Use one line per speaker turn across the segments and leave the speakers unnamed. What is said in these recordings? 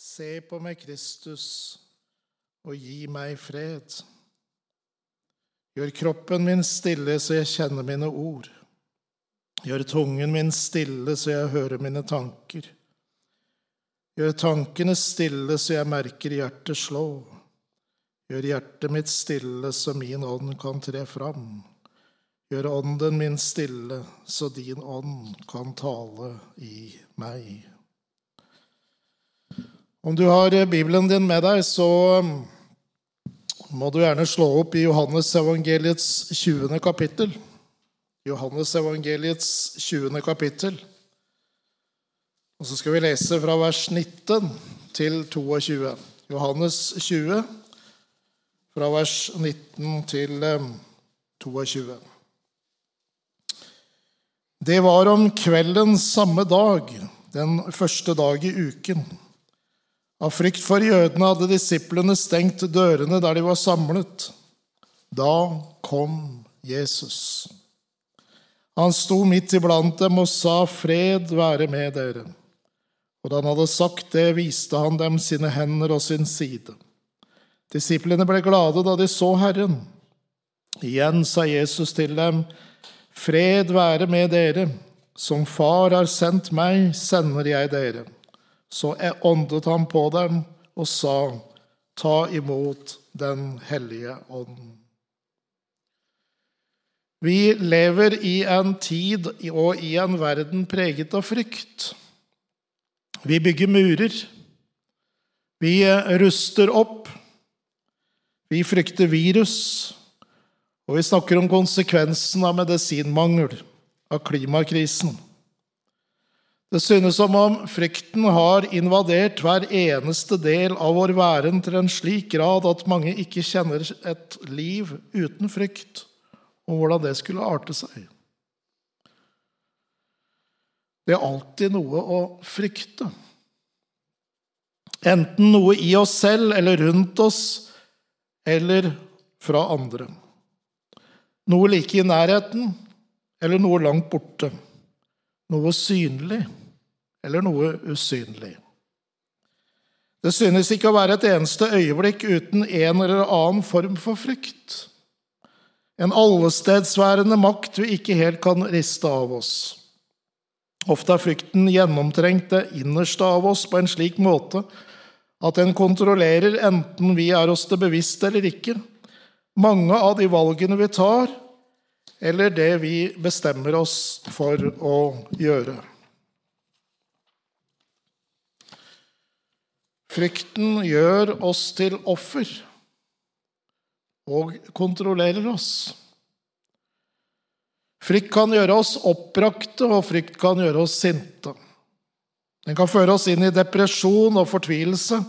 Se på meg, Kristus, og gi meg fred. Gjør kroppen min stille, så jeg kjenner mine ord. Gjør tungen min stille, så jeg hører mine tanker. Gjør tankene stille, så jeg merker hjertet slå. Gjør hjertet mitt stille, så min ånd kan tre fram. Gjør ånden min stille, så din ånd kan tale i meg. Om du har Bibelen din med deg, så må du gjerne slå opp i Johannes evangeliets 20. kapittel. Johannes evangeliets 20. kapittel. Og så skal vi lese fra vers 19 til 22. Johannes 20, fra vers 19 til 22. Det var om kvelden samme dag, den første dag i uken. Av frykt for jødene hadde disiplene stengt dørene der de var samlet. Da kom Jesus. Han sto midt iblant dem og sa, 'Fred være med dere.' Og da han hadde sagt det, viste han dem sine hender og sin side. Disiplene ble glade da de så Herren. Igjen sa Jesus til dem, 'Fred være med dere. Som Far har sendt meg, sender jeg dere.' Så åndet han på dem og sa, Ta imot Den hellige ånd. Vi lever i en tid og i en verden preget av frykt. Vi bygger murer. Vi ruster opp. Vi frykter virus. Og vi snakker om konsekvensen av medisinmangel, av klimakrisen. Det synes som om frykten har invadert hver eneste del av vår væren til en slik grad at mange ikke kjenner et liv uten frykt, og hvordan det skulle arte seg. Det er alltid noe å frykte. Enten noe i oss selv eller rundt oss, eller fra andre. Noe like i nærheten eller noe langt borte. Noe synlig eller noe usynlig. Det synes ikke å være et eneste øyeblikk uten en eller annen form for frykt. En allestedsværende makt vi ikke helt kan riste av oss. Ofte er frykten gjennomtrengt det innerste av oss på en slik måte at den kontrollerer enten vi er oss det bevisst eller ikke, mange av de valgene vi tar, eller det vi bestemmer oss for å gjøre. Frykten gjør oss til offer og kontrollerer oss. Frykt kan gjøre oss oppbrakte, og frykt kan gjøre oss sinte. Den kan føre oss inn i depresjon og fortvilelse,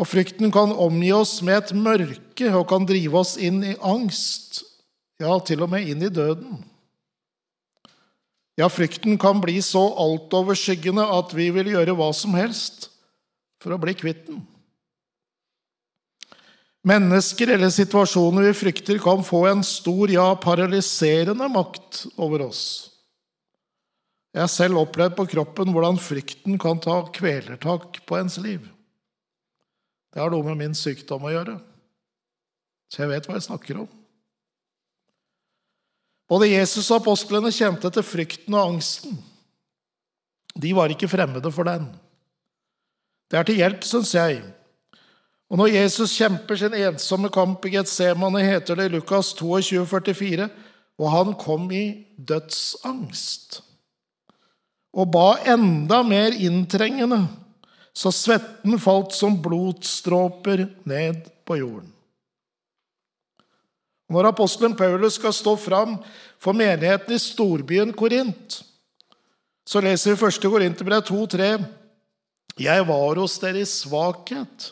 og frykten kan omgi oss med et mørke og kan drive oss inn i angst, ja, til og med inn i døden. Ja, frykten kan bli så altoverskyggende at vi vil gjøre hva som helst for å bli kvitt den. Mennesker eller situasjoner vi frykter, kan få en stor, ja, paralyserende makt over oss. Jeg har selv opplevd på kroppen hvordan frykten kan ta kvelertak på ens liv. Det har noe med min sykdom å gjøre, så jeg vet hva jeg snakker om. Både Jesus og apostlene kjente til frykten og angsten. De var ikke fremmede for den. Det er til hjelp, syns jeg. Og når Jesus kjemper sin ensomme kamp i Getsemane, heter det i Lukas 22, 44, og han kom i dødsangst og ba enda mer inntrengende, så svetten falt som blodstråper ned på jorden. Når apostelen Paulus skal stå fram for menigheten i storbyen Korint, så leser vi 1. Korinterbrev 2,3.: jeg var hos dere i svakhet,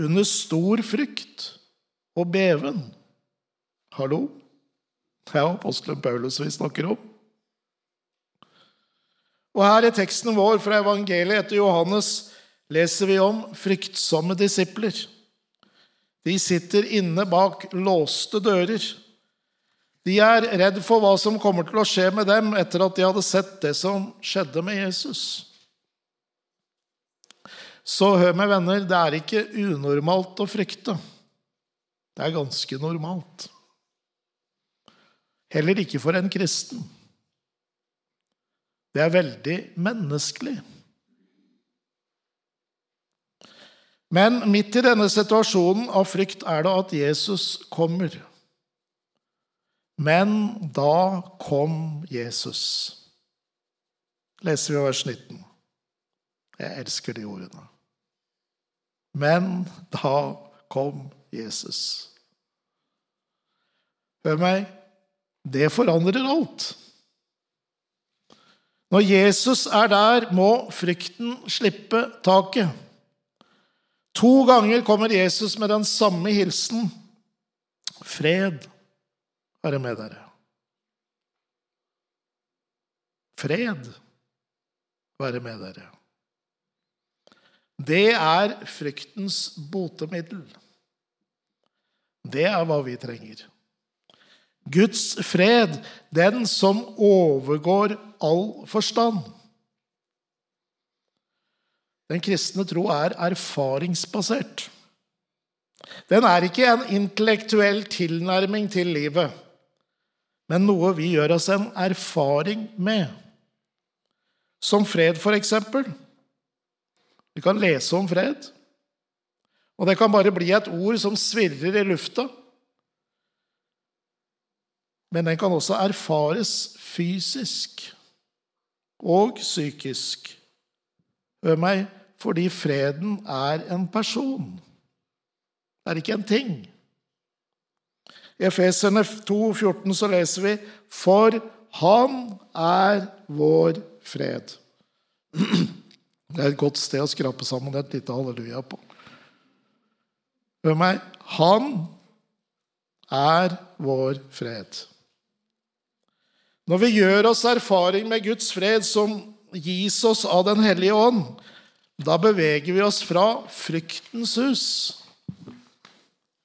under stor frykt og beven. Hallo? Det er apostelen Paulus vi snakker om. Og her i teksten vår fra evangeliet etter Johannes leser vi om fryktsomme disipler. De sitter inne bak låste dører. De er redd for hva som kommer til å skje med dem etter at de hadde sett det som skjedde med Jesus. Så hør meg, venner, det er ikke unormalt å frykte. Det er ganske normalt. Heller ikke for en kristen. Det er veldig menneskelig. Men midt i denne situasjonen av frykt er det at Jesus kommer. Men da kom Jesus. Leser vi vers 19. Jeg elsker de ordene. Men da kom Jesus. Hør meg, det forandrer alt. Når Jesus er der, må frykten slippe taket. To ganger kommer Jesus med den samme hilsen. Fred være med dere. Fred være med dere. Det er fryktens botemiddel. Det er hva vi trenger. Guds fred, den som overgår all forstand. Den kristne tro er erfaringsbasert. Den er ikke en intellektuell tilnærming til livet, men noe vi gjør oss en erfaring med. Som fred, for eksempel. Vi kan lese om fred, og det kan bare bli et ord som svirrer i lufta. Men den kan også erfares fysisk og psykisk. Hør meg, fordi freden er en person. Det er ikke en ting. I Efeserne 2,14 så leser vi For Han er vår fred. Det er et godt sted å skrape sammen et lite halleluja på. Hør meg. Han er vår fred. Når vi gjør oss erfaring med Guds fred, som gis oss av Den hellige ånd, da beveger vi oss fra fryktens hus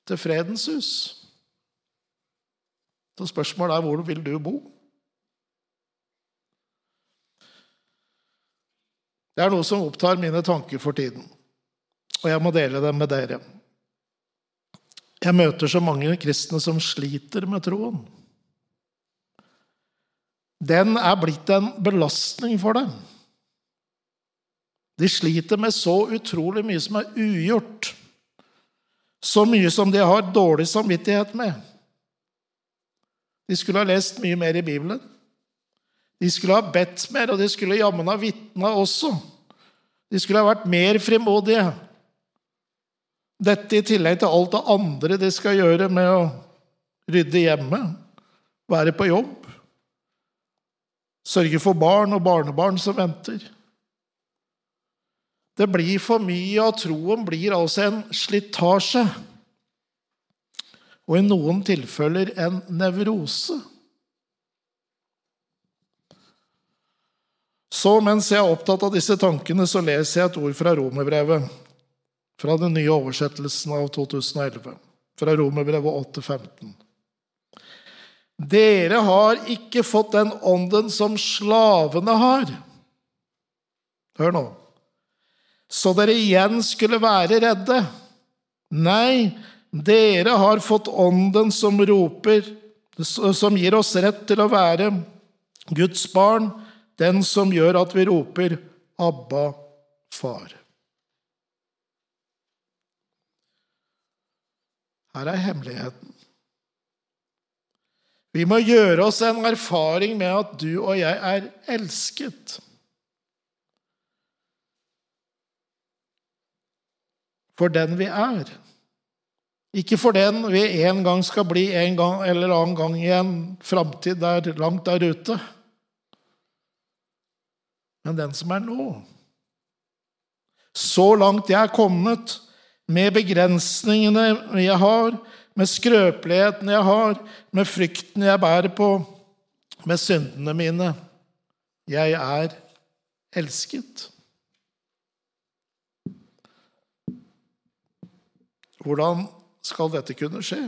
til fredens hus. Så spørsmålet er hvor vil du bo? Det er noe som opptar mine tanker for tiden, og jeg må dele dem med dere. Jeg møter så mange kristne som sliter med troen. Den er blitt en belastning for dem. De sliter med så utrolig mye som er ugjort. Så mye som de har dårlig samvittighet med. De skulle ha lest mye mer i Bibelen. De skulle ha bedt mer, og de skulle jammen ha vitna også. De skulle ha vært mer frimodige. Dette i tillegg til alt det andre de skal gjøre med å rydde hjemme, være på jobb, sørge for barn og barnebarn som venter. Det blir for mye, og troen blir altså en slitasje. Og i noen tilfeller en nevrose. Så mens jeg er opptatt av disse tankene, så leser jeg et ord fra romerbrevet. Fra den nye oversettelsen av 2011. Fra romerbrevet 8,15. Dere har ikke fått den ånden som slavene har. Hør nå så dere igjen skulle være redde. Nei, dere har fått Ånden som roper, som gir oss rett til å være Guds barn, den som gjør at vi roper Abba, far. Her er hemmeligheten. Vi må gjøre oss en erfaring med at du og jeg er elsket. for den vi er. Ikke for den vi en gang skal bli en gang eller annen gang i en framtid der langt der ute, men den som er nå. Så langt jeg er kommet, med begrensningene jeg har, med skrøpeligheten jeg har, med frykten jeg bærer på, med syndene mine. Jeg er elsket. Hvordan skal dette kunne skje?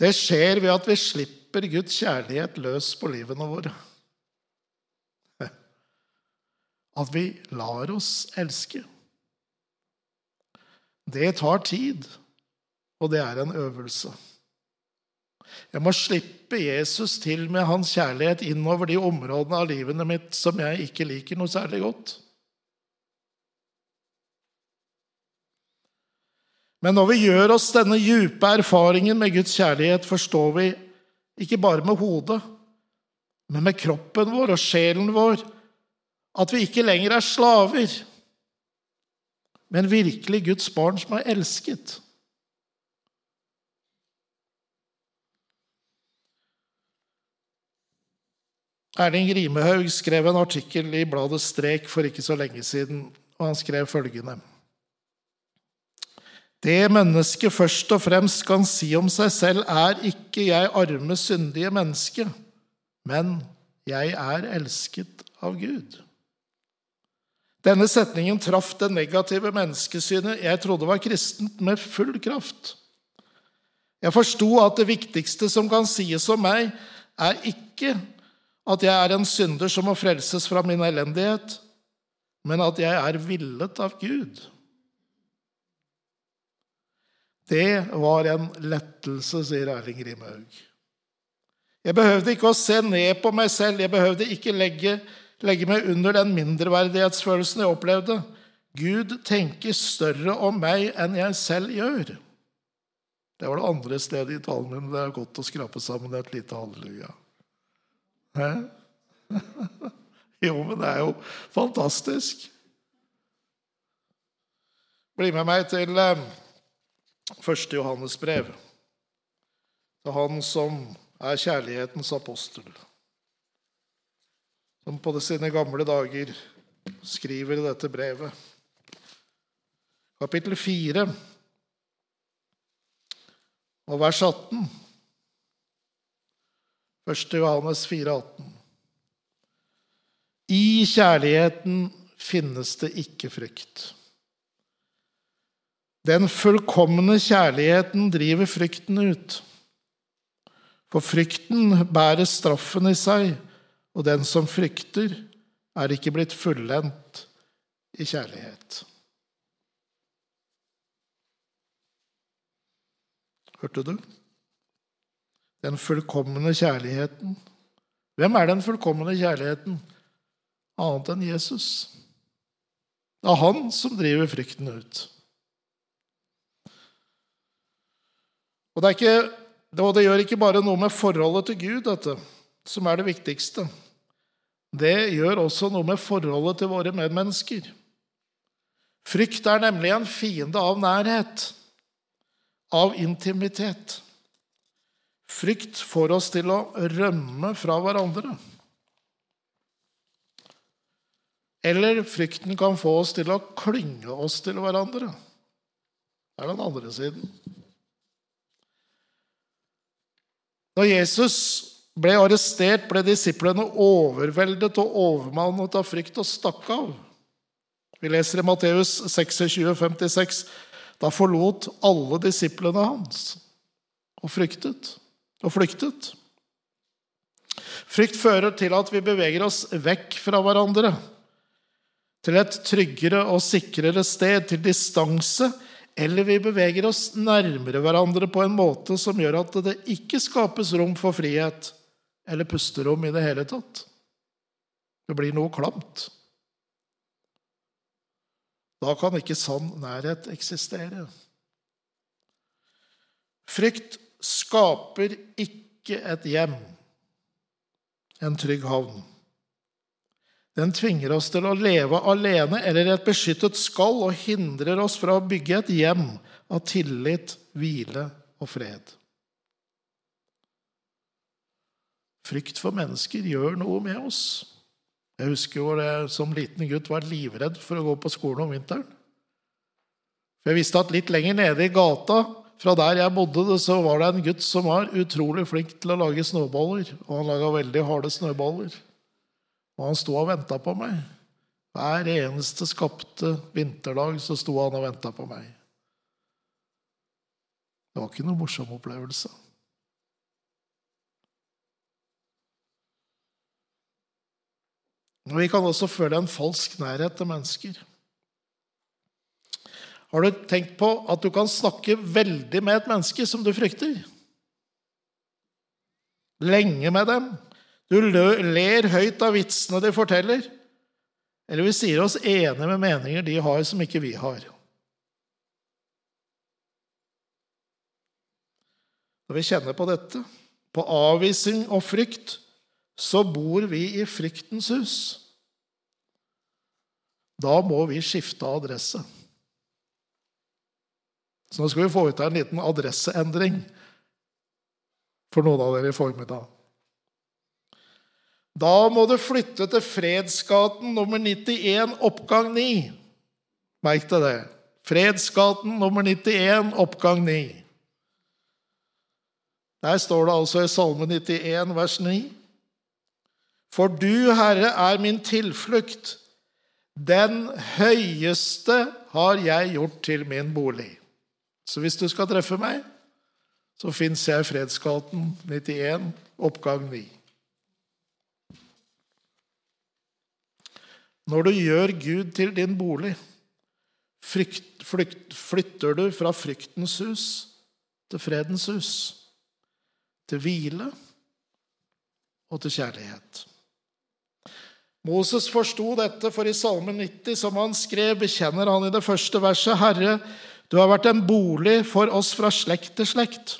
Det skjer ved at vi slipper Guds kjærlighet løs på livene våre. At vi lar oss elske. Det tar tid, og det er en øvelse. Jeg må slippe Jesus til med hans kjærlighet innover de områdene av livet mitt som jeg ikke liker noe særlig godt. Men når vi gjør oss denne djupe erfaringen med Guds kjærlighet, forstår vi ikke bare med hodet, men med kroppen vår og sjelen vår at vi ikke lenger er slaver, men virkelig Guds barn som er elsket. Erling Rimehaug skrev en artikkel i bladet Strek for ikke så lenge siden, og han skrev følgende Det mennesket først og fremst kan si om seg selv, er ikke 'jeg arme, syndige menneske', men 'jeg er elsket av Gud'. Denne setningen traff det negative menneskesynet jeg trodde var kristent, med full kraft. Jeg forsto at det viktigste som kan sies om meg, er ikke at jeg er en synder som må frelses fra min elendighet, men at jeg er villet av Gud. Det var en lettelse, sier Erling Rimhaug. Jeg behøvde ikke å se ned på meg selv, jeg behøvde ikke legge, legge meg under den mindreverdighetsfølelsen jeg opplevde. Gud tenker større om meg enn jeg selv gjør. Det var det andre stedet i talen min. Det er godt å skrape sammen et lite halleluja. Hæ? Jo, men det er jo fantastisk. Bli med meg til eh, første Johannes brev. Til han som er kjærlighetens apostel. Som på sine gamle dager skriver dette brevet. Kapittel 4 og vers 18. 1. Johannes 4, 18. I kjærligheten finnes det ikke frykt. Den fullkomne kjærligheten driver frykten ut. For frykten bærer straffen i seg, og den som frykter, er ikke blitt fullendt i kjærlighet. Hørte du? Den fullkomne kjærligheten. Hvem er den fullkomne kjærligheten annet enn Jesus? Det er han som driver frykten ut. Og det, ikke, det, gjør ikke bare noe med forholdet til Gud, dette, som er det viktigste. Det gjør også noe med forholdet til våre medmennesker. Frykt er nemlig en fiende av nærhet, av intimitet. Frykt får oss til å rømme fra hverandre. Eller frykten kan få oss til å klynge oss til hverandre. Det er den andre siden. Når Jesus ble arrestert, ble disiplene overveldet og overmannet av frykt og stakk av. Vi leser i Matteus 26, 56. Da forlot alle disiplene hans og fryktet og flyktet. Frykt fører til at vi beveger oss vekk fra hverandre, til et tryggere og sikrere sted, til distanse, eller vi beveger oss nærmere hverandre på en måte som gjør at det ikke skapes rom for frihet eller pusterom i det hele tatt. Det blir noe klamt. Da kan ikke sann nærhet eksistere. Frykt skaper ikke et hjem, en trygg havn. Den tvinger oss til å leve alene eller et beskyttet skall og hindrer oss fra å bygge et hjem av tillit, hvile og fred. Frykt for mennesker gjør noe med oss. Jeg husker hvor jeg som liten gutt var livredd for å gå på skolen om vinteren. For jeg visste at litt lenger nede i gata fra der jeg bodde, så var det en gutt som var utrolig flink til å lage snøballer. Og han laga veldig harde snøballer. Og han sto og venta på meg. Hver eneste skapte vinterdag så sto han og venta på meg. Det var ikke noe morsom opplevelse. Vi kan også føle en falsk nærhet til mennesker. Har du tenkt på at du kan snakke veldig med et menneske som du frykter? Lenge med dem. Du ler høyt av vitsene de forteller. Eller vi sier oss enige med meninger de har som ikke vi har. Når vi kjenner på dette, på avvisning og frykt, så bor vi i fryktens hus. Da må vi skifte adresse. Så nå skal vi få ut en liten adresseendring for noen av dere i formiddag. Da må du flytte til Fredsgaten nummer 91, oppgang 9. Merk deg det. Fredsgaten nummer 91, oppgang 9. Der står det altså i Salme 91, vers 9. For du, Herre, er min tilflukt. Den høyeste har jeg gjort til min bolig. Så hvis du skal treffe meg, så fins jeg i Fredsgaten 91, oppgang 9. Når du gjør Gud til din bolig, frykt, flykt, flytter du fra fryktens hus til fredens hus, til hvile og til kjærlighet. Moses forsto dette, for i Salme 90, som han skrev, bekjenner han i det første verset, Herre, du har vært en bolig for oss fra slekt til slekt.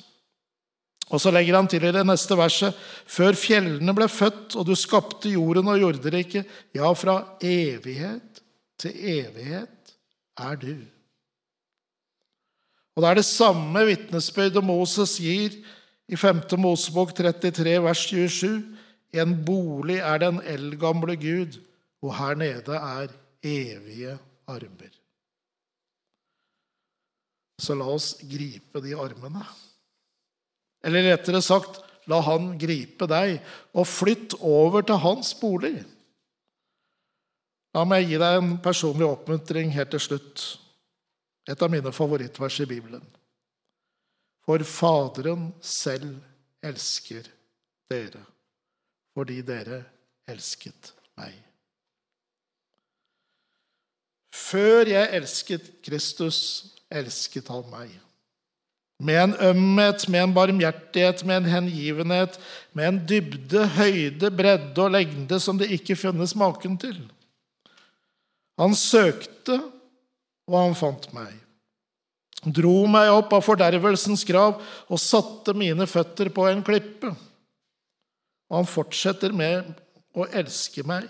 Og så legger han til i det neste verset, før fjellene ble født, og du skapte jorden og jorderiket, ja, fra evighet til evighet er du. Og det er det samme vitnesbyrdet Moses gir i 5. Mosebok 33, vers 27. En bolig er den eldgamle Gud, og her nede er evige armer. Så la oss gripe de armene. Eller rettere sagt, la han gripe deg, og flytt over til hans bolig. La meg gi deg en personlig oppmuntring helt til slutt. Et av mine favorittvers i Bibelen. For Faderen selv elsker dere fordi dere elsket meg. Før jeg elsket Kristus, elsket han meg. Med en ømhet, med en barmhjertighet, med en hengivenhet, med en dybde, høyde, bredde og lengde som det ikke finnes maken til. Han søkte, og han fant meg. Dro meg opp av fordervelsens grav og satte mine føtter på en klippe. Og han fortsetter med å elske meg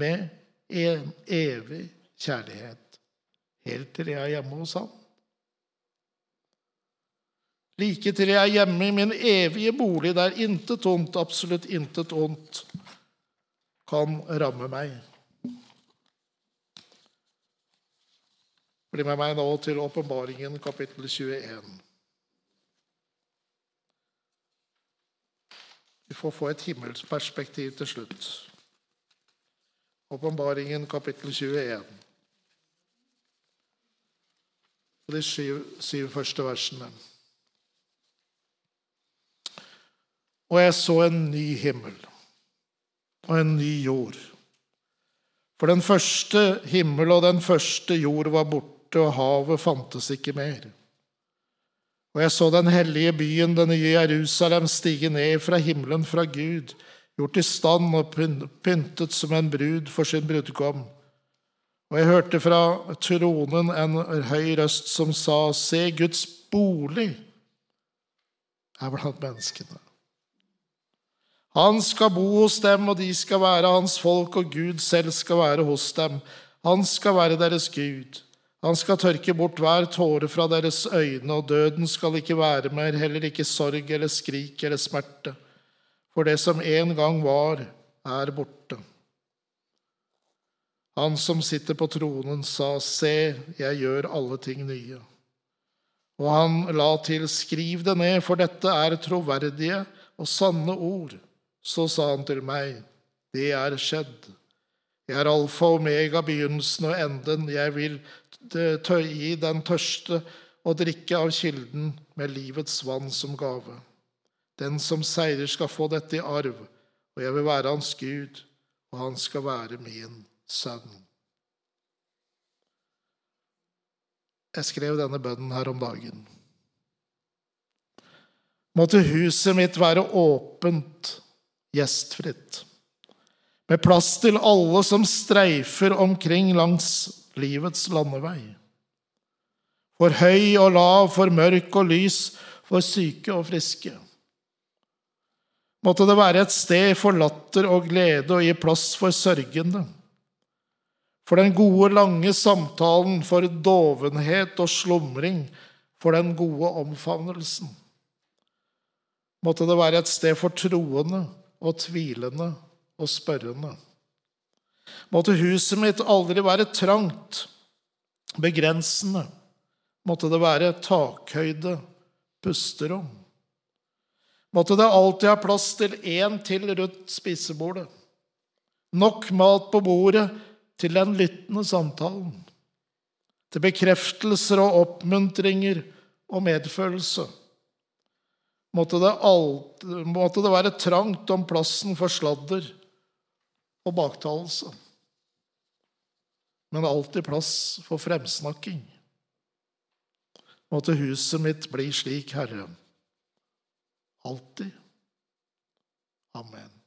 med en evig kjærlighet, helt til jeg er hjemme hos ham. Like til jeg er hjemme i min evige bolig, der intet ondt, absolutt intet ondt, kan ramme meg. Bli med meg nå til åpenbaringen, kapittel 21. Vi får få et himmelsperspektiv til slutt. Åpenbaringen kapittel 21. De syv, syv første versene. Og jeg så en ny himmel og en ny jord. For den første himmel og den første jord var borte, og havet fantes ikke mer. Og jeg så den hellige byen, den nye Jerusalem, stige ned fra himmelen fra Gud, gjort i stand og pyntet som en brud for sin brudgom. Og jeg hørte fra tronen en høy røst som sa, Se, Guds bolig er blant menneskene. Han skal bo hos dem, og de skal være hans folk, og Gud selv skal være hos dem. Han skal være deres Gud. Han skal tørke bort hver tåre fra deres øyne, og døden skal ikke være mer, heller ikke sorg eller skrik eller smerte. For det som en gang var, er borte. Han som sitter på tronen, sa, Se, jeg gjør alle ting nye. Og han la til, Skriv det ned, for dette er troverdige og sanne ord. Så sa han til meg, Det er skjedd. Jeg er alfa og omega, begynnelsen og enden. Jeg vil gi den tørste å drikke av kilden med livets vann som gave. Den som seirer, skal få dette i arv, og jeg vil være hans Gud, og han skal være min sønn. Jeg skrev denne bønnen her om dagen. Måtte huset mitt være åpent, gjestfritt, med plass til alle som streifer omkring langs livets landevei. For høy og lav, for mørk og lys, for syke og friske. Måtte det være et sted for latter og glede og gi plass for sørgende. For den gode, lange samtalen, for dovenhet og slumring, for den gode omfavnelsen. Måtte det være et sted for troende og tvilende og spørrende. Måtte huset mitt aldri være trangt, begrensende. Måtte det være takhøyde, pusterom. Måtte det alltid ha plass til én til rundt spisebordet. Nok mat på bordet til den lyttende samtalen. Til bekreftelser og oppmuntringer og medfølelse. Måtte det, alt, måtte det være trangt om plassen for sladder og baktalelse. Men alltid plass for fremsnakking. Måtte huset mitt bli slik, Herre alltid. Amen.